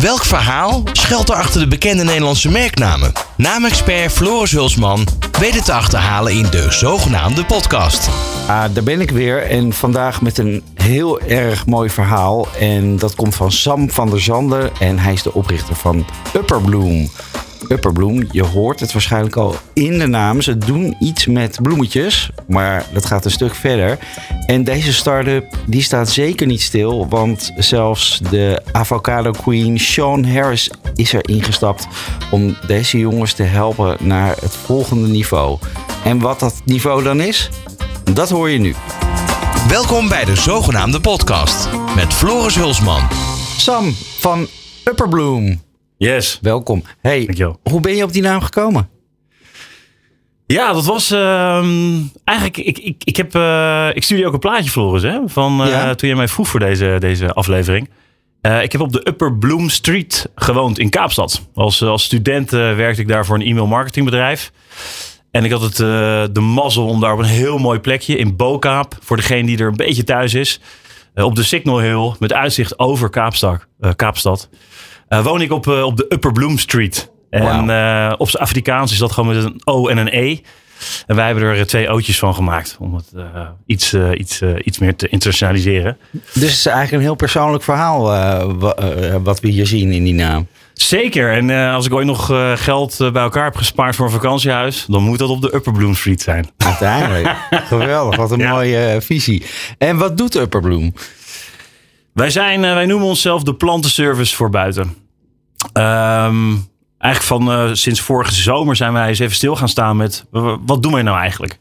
Welk verhaal schuilt er achter de bekende Nederlandse merknamen? Naamexpert Floris Hulsman weet het te achterhalen in de zogenaamde podcast. Ah, daar ben ik weer en vandaag met een heel erg mooi verhaal. En dat komt van Sam van der Zanden en hij is de oprichter van Upperbloom. Upperbloom, je hoort het waarschijnlijk al in de naam. Ze doen iets met bloemetjes, maar dat gaat een stuk verder. En deze start-up die staat zeker niet stil, want zelfs de avocado queen Sean Harris is er ingestapt om deze jongens te helpen naar het volgende niveau. En wat dat niveau dan is, dat hoor je nu. Welkom bij de zogenaamde podcast met Floris Hulsman. Sam van Upperbloom. Yes. Welkom. Hey, Dankjewel. hoe ben je op die naam gekomen? Ja, dat was ehm, eigenlijk. Ik, ik, ik, heb, eh, ik stuurde je ook een plaatje, Floris, hè, van eh, Ja. toen je mij vroeg voor deze, deze aflevering. Eh, ik heb op de Upper Bloom Street gewoond in Kaapstad. Als, als student werkte ik daar voor een e-mail marketingbedrijf. En ik had het, de mazzel om daar op een heel mooi plekje in Bokaap, voor degene die er een beetje thuis is, op de Signal Hill met uitzicht over Kaapstad, Kaapstad eh, woon ik op, eh, op de Upper Bloom Street. En eh, op zijn Afrikaans is dat gewoon met een O en een E. En wij hebben er twee O'tjes van gemaakt. Om het iets, iets, iets meer te internationaliseren. Dus het is eigenlijk een heel persoonlijk verhaal wa- wat we hier zien in die naam. Zeker. En als ik ooit nog geld bij elkaar heb gespaard voor een vakantiehuis. Dan moet dat op de Upper Bloom Street zijn. Uiteindelijk. Geweldig, wat een Ja. mooie visie. En wat doet Upperbloom? Wij, zijn, eh, wij noemen onszelf de plantenservice voor buiten. Ehm, eigenlijk van eh, sinds vorige zomer zijn wij eens even stil gaan staan met wat doen wij nou eigenlijk?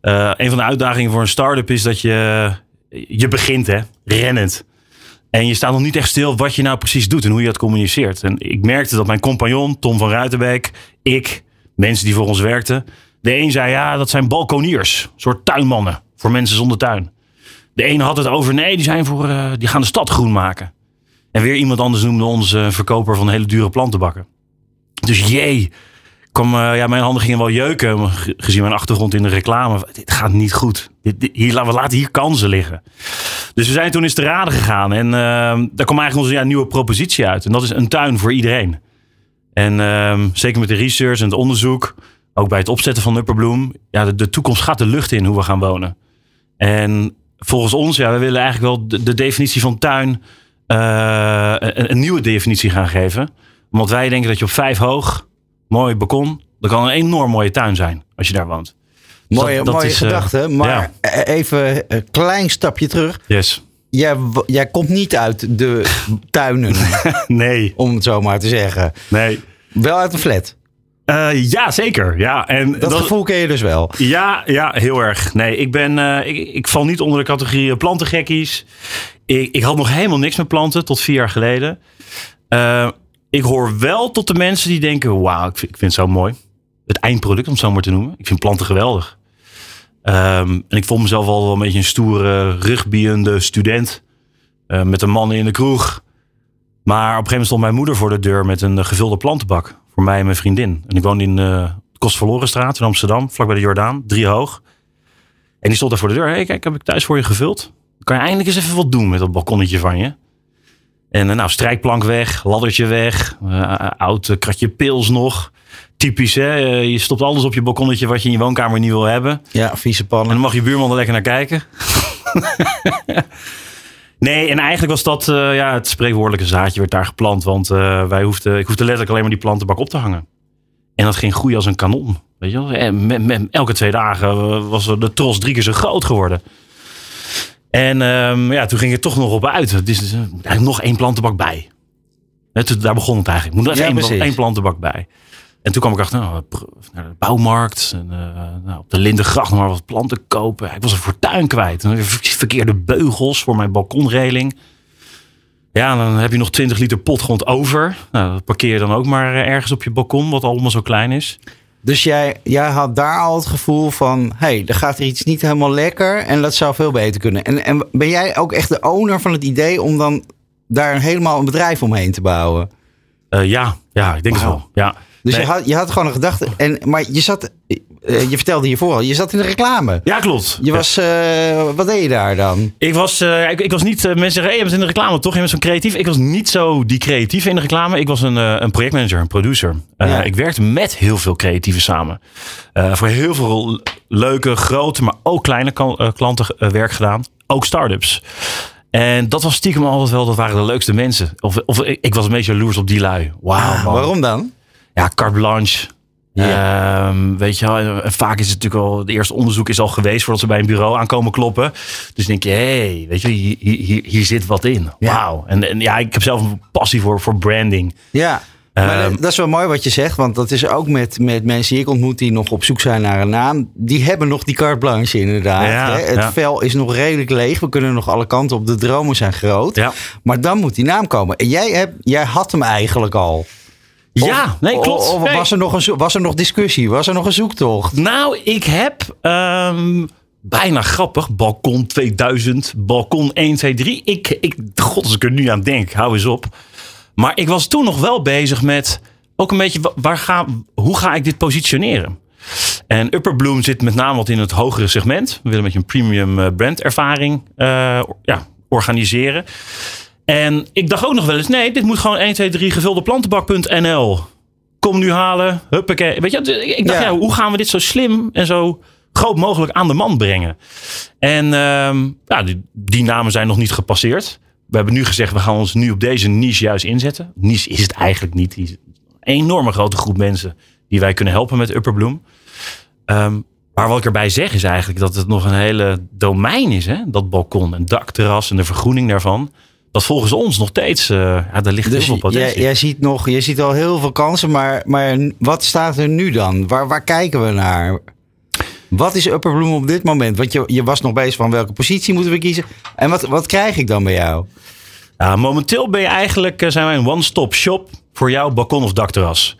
Eh, een van de uitdagingen voor een start-up is dat je, je begint hè, rennend. En je staat nog niet echt stil wat je nou precies doet en hoe je dat communiceert. En ik merkte dat mijn compagnon Tom van Ruitenbeek, ik, mensen die voor ons werkten. De een zei ja, dat zijn balkoniers, soort tuinmannen voor mensen zonder tuin. De ene had het over nee, die, zijn voor, eh, die gaan de stad groen maken. En weer iemand anders noemde ons eh, verkoper van hele dure plantenbakken. Dus jee, kwam, eh, ja, mijn handen gingen wel jeuken. ge- Gezien mijn achtergrond in de reclame. Dit gaat niet goed. Dit, dit- we laten hier kansen liggen. Dus we zijn toen eens te raden gegaan. En eh, daar kwam eigenlijk onze ja, nieuwe propositie uit. En dat is een tuin voor iedereen. En ehm, zeker met de research en het onderzoek. Ook bij het opzetten van Upperbloom. Ja, de toekomst gaat de lucht in hoe we gaan wonen. En volgens ons, ja, we willen eigenlijk wel de, de definitie van tuin eh, een, een nieuwe definitie gaan geven. Omdat wij denken dat je op vijf hoog, mooi balkon, dat kan een enorm mooie tuin zijn als je daar woont. Dus Mooie, dat- dat mooie is, eh, gedachte, maar ja. eh, even een klein stapje terug. Yes. Jij, jij komt niet uit de tuinen, Nee, om het zo maar te zeggen. nee. Wel uit een flat. Eh, ja, zeker. Ja, en Dat, gevoel ken je dus wel. Ja, ja, heel erg. Nee, ik ben, eh, ik, ik val niet onder de categorie eh, plantengekkies. Ik, ik had nog helemaal niks met planten tot vier jaar geleden. Ik hoor wel tot de mensen die denken, wauw, ik vind, ik vind het zo mooi. Het eindproduct, om het zo maar te noemen. Ik vind planten geweldig. Ehm, en ik vond mezelf al wel een beetje een stoere, rugbiende student. met een man in de kroeg. Maar op een gegeven moment stond mijn moeder voor de deur met een gevulde plantenbak. Voor mij en mijn vriendin. En ik woon in de Kostverlorenstraat in Amsterdam, vlakbij de Jordaan, drie hoog. En die stond daar voor de deur. Hé, hey, kijk, heb ik thuis voor je gevuld. Kan je eindelijk eens even wat doen met dat balkonnetje van je? En eh, nou, strijkplank weg, laddertje weg, eh, oud kratje pils nog. Typisch, hè? Je stopt alles op je balkonnetje wat je in je woonkamer niet wil hebben. Ja, vieze En pannen. dan mag je buurman er lekker naar kijken. nee, en eigenlijk was dat eh, ja, het spreekwoordelijke zaadje werd daar geplant. Want eh, wij hoefden, ik hoefde letterlijk alleen maar die plantenbak op te hangen. En dat ging groeien als een kanon. Weet je wel? En met, met- elke twee dagen eh, was de tros drie keer zo groot geworden. En ehm, ja, toen ging het toch nog op uit. Het is, er moet eigenlijk nog één plantenbak bij. Daar begon het eigenlijk. Moet er precies. één plantenbak bij. En toen kwam ik achter, nou, naar de bouwmarkt. En, eh, nou, op de Lindengracht nog maar wat planten kopen. Ik was een fortuin kwijt. En ver- verkeerde beugels voor mijn balkonreling. Ja, dan heb je nog 20 liter potgrond over. Nou, dat parkeer je dan ook maar eh, ergens op je balkon, wat allemaal zo klein is. Dus jij, jij had daar al het gevoel van... hé, hey, er gaat er iets niet helemaal lekker en dat zou veel beter kunnen. En, en ben jij ook echt de owner van het idee om dan daar helemaal een bedrijf omheen te bouwen? Uh, ja, ja, ik denk wow. het wel. Ja. Dus nee. je, had, je had gewoon een gedachte. En, maar je zat. Uh, je vertelde hiervoor al, je zat in de reclame. Ja, klopt. Je was, uh, wat deed je daar dan? Ik was, uh, ik, ik, was niet, mensen zeggen, hey, je bent in de reclame toch? Je bent zo'n creatief. Ik was niet zo die creatief in de reclame. Ik was een, een projectmanager, een producer. Ja. Ik werkte met heel veel creatieven samen. voor heel veel leuke, grote, maar ook kleine klanten werk gedaan. Ook start-ups. En dat was stiekem altijd wel, dat waren de leukste mensen. Of, of ik was een beetje jaloers op die lui. Wauw. Ah, waarom dan? Ja, carte blanche. Um, weet je wel, vaak is het natuurlijk al, het eerste onderzoek is al geweest voordat ze bij een bureau aankomen kloppen. Dus denk je, hé, hey, weet je, hier, hier, hier zit wat in. Wauw. En, en ja, ik heb zelf een passie voor, voor branding. Ja. Maar dat is wel mooi wat je zegt, want dat is ook met, met mensen die ik ontmoet die nog op zoek zijn naar een naam. Die hebben nog die carte blanche inderdaad. Ja, hè? Het ja. vel is nog redelijk leeg. We kunnen nog alle kanten op. De dromen zijn groot. Ja. Maar dan moet die naam komen. En jij, hebt, jij had hem eigenlijk al. Ja, nee, klopt. Of, was, er nog een, was er nog discussie? Was er nog een zoektocht? Nou, ik heb um, bijna grappig. Balkon 2000, balkon 1, 2, 3. Ik, ik, god, als ik er nu aan denk, hou eens op. Maar ik was toen nog wel bezig met ook een beetje, waar ga, hoe ga ik dit positioneren? En Upper Bloom zit met name wat in het hogere segment. We willen met een premium eh, brand ervaring uh, ja, organiseren. En ik dacht ook nog wel eens, nee, dit moet gewoon 1, 2, 3 gevulde plantenbak.nl. Kom nu halen, huppakee. Weet je, ik dacht, ja. ja. hoe gaan we dit zo slim en zo groot mogelijk aan de man brengen? En um, ja, die, die, namen zijn nog niet gepasseerd. We hebben nu gezegd, we gaan ons nu op deze niche juist inzetten. Niche is het eigenlijk niet. Een enorme grote groep mensen die wij kunnen helpen met Upper Bloom. Um, maar wat ik erbij zeg is eigenlijk dat het nog een hele domein is. Hè? Dat balkon en dakterras en de vergroening daarvan dat volgens ons nog steeds, uh, ja, daar ligt dus heel veel potentie. Jij, jij, ziet nog, je ziet al heel veel kansen, maar, maar wat staat er nu dan? Waar, waar kijken we naar? Wat is Upper Bloom op dit moment? Want je, je was nog bezig van welke positie moeten we kiezen. En wat, wat krijg ik dan bij jou? Momenteel ben je eigenlijk, eh, zijn wij een one-stop shop voor jouw balkon of dakterras.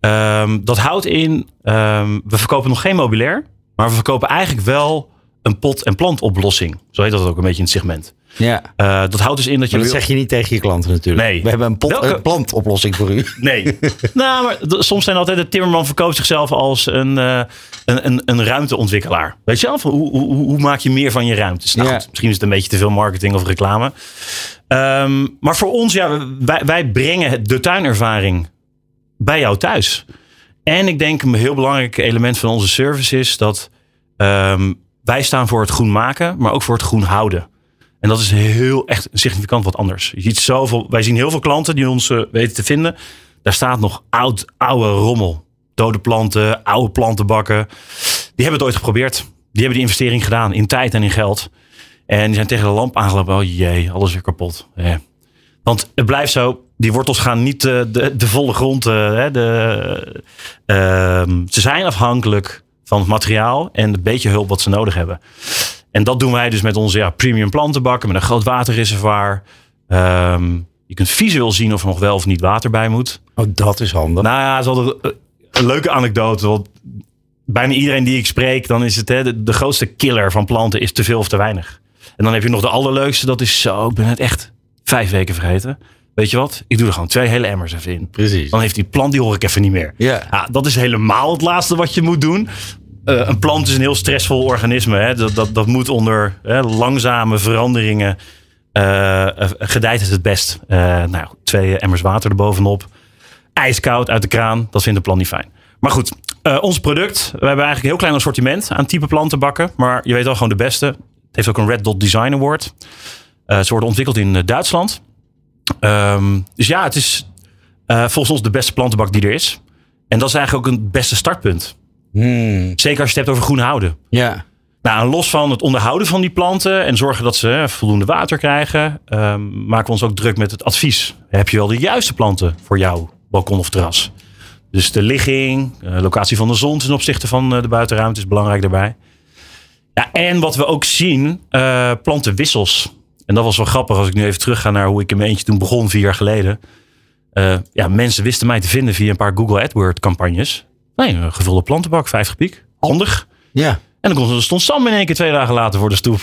Um, dat houdt in, um, we verkopen nog geen mobilair, maar we verkopen eigenlijk wel een pot- en plantoplossing. Zo heet dat ook een beetje in het segment. Ja. Uh, dat houdt dus in dat je. Maar dat zeg je niet tegen je klanten natuurlijk. Nee. We hebben een, pot, Welke... een plantoplossing voor u. Nee. nou, maar soms zijn altijd de timmerman verkoopt zichzelf als een, uh, een, een, een, ruimteontwikkelaar. Weet je wel? Hoe, hoe, hoe, maak je meer van je ruimtes? Nou, ja. goed, misschien is het een beetje te veel marketing of reclame. Um, maar voor ons, ja, wij, wij brengen de tuinervaring bij jou thuis. En ik denk een heel belangrijk element van onze service is dat um, wij staan voor het groen maken, maar ook voor het groen houden. En dat is heel echt significant wat anders. Je ziet zoveel, wij zien heel veel klanten die ons uh, weten te vinden. Daar staat nog oud, oude rommel. Dode planten, oude plantenbakken. Die hebben het ooit geprobeerd. Die hebben die investering gedaan in tijd en in geld. En die zijn tegen de lamp aangelopen. Oh jee, alles weer kapot. Ja. Want het blijft zo. Die wortels gaan niet uh, de, de volle grond. De, ze zijn afhankelijk van het materiaal en het beetje hulp wat ze nodig hebben. En dat doen wij dus met onze ja, premium plantenbakken met een groot waterreservoir. Um, je kunt visueel zien of er nog wel of niet water bij moet. Oh, dat is handig. Nou ja, is altijd een leuke anekdote. Want bijna iedereen die ik spreek, dan is het hè, de, de grootste killer van planten is te veel of te weinig. En dan heb je nog de allerleukste, dat is zo, ik ben het echt vijf weken vergeten. Weet je wat? Ik doe er gewoon twee hele emmers even in. Precies. Dan heeft die plant, die hoor ik even niet meer. Ja. ja dat is helemaal het laatste wat je moet doen. Uh, een plant is een heel stressvol organisme. Hè? Dat, dat, dat moet onder hè, langzame veranderingen. Uh, gedijt het het best. Uh, nou, twee emmers water erbovenop. Ijskoud uit de kraan. Dat vindt de plant niet fijn. Maar goed, ons product. We hebben eigenlijk een heel klein assortiment aan type plantenbakken. Maar je weet al gewoon de beste. Het heeft ook een Red Dot Design Award. ze worden ontwikkeld in Duitsland. Um, dus ja, het is volgens ons de beste plantenbak die er is. En dat is eigenlijk ook een beste startpunt. Hmm. Zeker als je het hebt over groen houden. Ja. Nou, los van het onderhouden van die planten en zorgen dat ze voldoende water krijgen, um, maken we ons ook druk met het advies. Heb je wel de juiste planten voor jouw balkon of terras? Dus de ligging, de locatie van de zon ten opzichte van eh, de buitenruimte is belangrijk daarbij. Ja, en wat we ook zien, uh, plantenwissels. En dat was wel grappig als ik nu even terug ga naar hoe ik in mijn eentje toen begon, vier jaar geleden. Uh, ja, mensen wisten mij te vinden via een paar Google AdWords campagnes. Nee, een gevulde plantenbak, 50 piek. Handig. Ja. En dan stond Sam in één keer twee dagen later voor de stoep.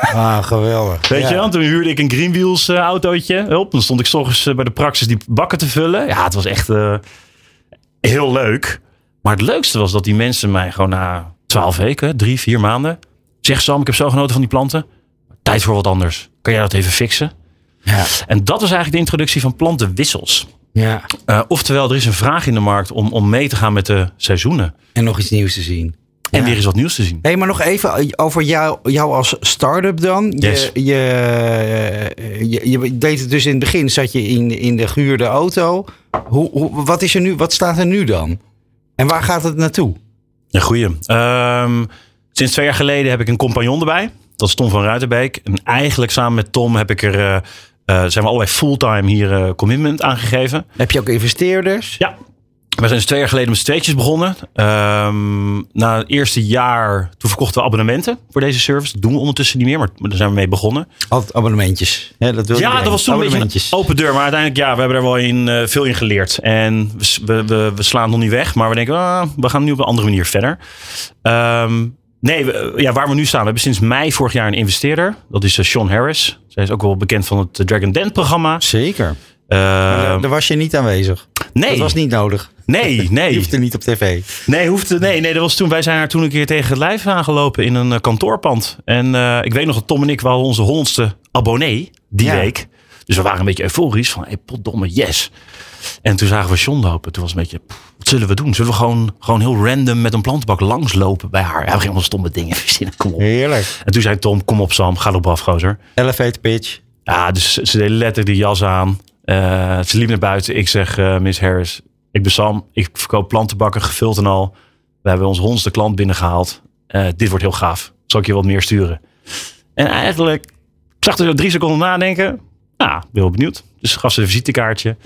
Ah, geweldig. Weet ja. je, want toen huurde ik een Greenwheels uh, autootje. Hulp, dan stond ik s ochtends uh, bij de praxis die bakken te vullen. Ja, het was echt uh, heel leuk. Maar het leukste was dat die mensen mij gewoon na twaalf weken, drie, vier maanden... Zeg Sam, ik heb zo genoten van die planten. Tijd voor wat anders. Kan jij dat even fixen? Ja. En dat was eigenlijk de introductie van plantenwissels. Ja. Uh, oftewel, er is een vraag in de markt om, om mee te gaan met de seizoenen. En nog iets nieuws te zien. En Ja. weer eens wat nieuws te zien. Hé, maar nog even over jou, jou als start-up dan. Je, Yes. je, je, je deed het dus in het begin, zat je in, in de gehuurde auto. Hoe, hoe, wat, is er nu, wat staat er nu dan? En waar gaat het naartoe? Een goeie. Ehm, sinds twee jaar geleden heb ik een compagnon erbij. Dat is Tom van Ruitenbeek. En eigenlijk samen met Tom heb ik er, eh, zijn we fulltime hier eh, commitment aangegeven. Heb je ook investeerders? Ja. We zijn dus twee jaar geleden met z'n tweetjes begonnen. Ehm, na het eerste jaar, toen verkochten we abonnementen voor deze service. Dat doen we ondertussen niet meer, maar daar zijn we mee begonnen. Altijd abonnementjes. Ja, dat Ja, dat was toen een beetje open deur. Maar uiteindelijk, ja, we hebben er wel in, veel in geleerd. En we, we, we, slaan nog niet weg. Maar we denken, ah, we gaan nu op een andere manier verder. Ehm, nee, we- ja, waar we nu staan. We hebben sinds mei vorig jaar een investeerder. Dat is eh, Sean Harris. Zij is ook wel bekend van het Dragon Den programma. Zeker. Daar daar was je niet aanwezig. nee, Dat was niet nodig. nee, Je nee. hoefde niet op tv. Nee, hoefde, nee, nee, dat was toen. Wij zijn haar toen een keer tegen het lijf aangelopen in een eh, kantoorpand. En eh, ik weet nog dat Tom en ik waren onze honderdste abonnee die Ja. week. Dus we waren een beetje euforisch van, hey, potdomme, yes. En toen zagen we John lopen. Toen was het een beetje, pff, wat zullen we doen? Zullen we gewoon, gewoon heel random met een plantenbak langslopen bij haar? Ja, we gingen allemaal stomme dingen verzinnen, kom op. Heerlijk. En toen zei Tom, kom op Sam, ga erop af, gozer. Elevator pitch. Ja, dus ze deed letterlijk die jas aan. Eh, ze liep naar buiten. Ik zeg, eh, Miss Harris, ik ben Sam. Ik verkoop plantenbakken, gevuld en al. We hebben onze honderdste klant binnengehaald. Eh, dit wordt heel gaaf. Zal ik je wat meer sturen? En eigenlijk zag er zo drie seconden nadenken. Nou, ben heel benieuwd. Dus gaf ze een visitekaartje.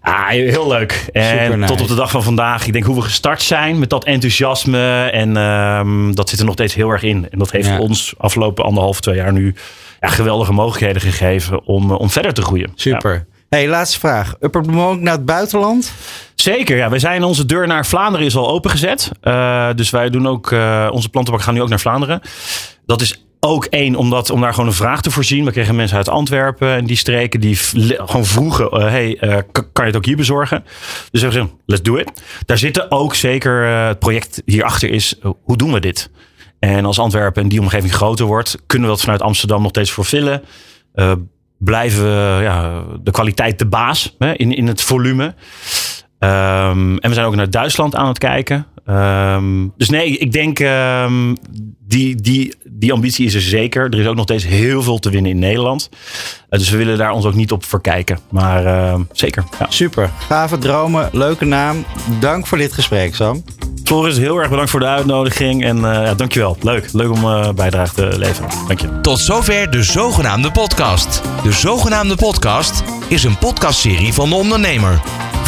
Ah, heel leuk. En nice. tot op de dag van vandaag. Ik denk hoe we gestart zijn met dat enthousiasme. En ehm, dat zit er nog steeds heel erg in. En dat heeft Ja. ons afgelopen anderhalf, twee jaar nu ja, geweldige mogelijkheden gegeven om, eh, om verder te groeien. Ja. Super. Hey, laatste vraag. Upper ook naar het buitenland? Zeker, ja. Wij zijn onze deur naar Vlaanderen is al opengezet. Eh dus wij doen ook, eh, onze plantenbak gaan nu ook naar Vlaanderen. Dat is ook één, omdat, om daar gewoon een vraag te voorzien. We kregen mensen uit Antwerpen en die streken die gewoon vroegen, eh, hey, eh, kan je het ook hier bezorgen? Dus hebben gezegd, let's do it. Daar zitten ook zeker, eh, het project hierachter is, hoe doen we dit? En als Antwerpen en die omgeving groter wordt, kunnen we dat vanuit Amsterdam nog steeds vervullen. Blijven we ja, de kwaliteit de baas hè, in, in het volume. Ehm, en we zijn ook naar Duitsland aan het kijken. Ehm, dus nee, ik denk um, die, die, die ambitie is er zeker. Er is ook nog steeds heel veel te winnen in Nederland. Uh, dus we willen daar ons ook niet op verkijken. Maar uh, zeker. Ja. Super. Gave dromen. Leuke naam. Dank voor dit gesprek, Sam. Floris, heel erg bedankt voor de uitnodiging. En uh, ja, dankjewel. Leuk. Leuk om uh, bijdrage te leveren. Dank je. Tot zover de zogenaamde podcast. De zogenaamde podcast is een podcastserie van de ondernemer.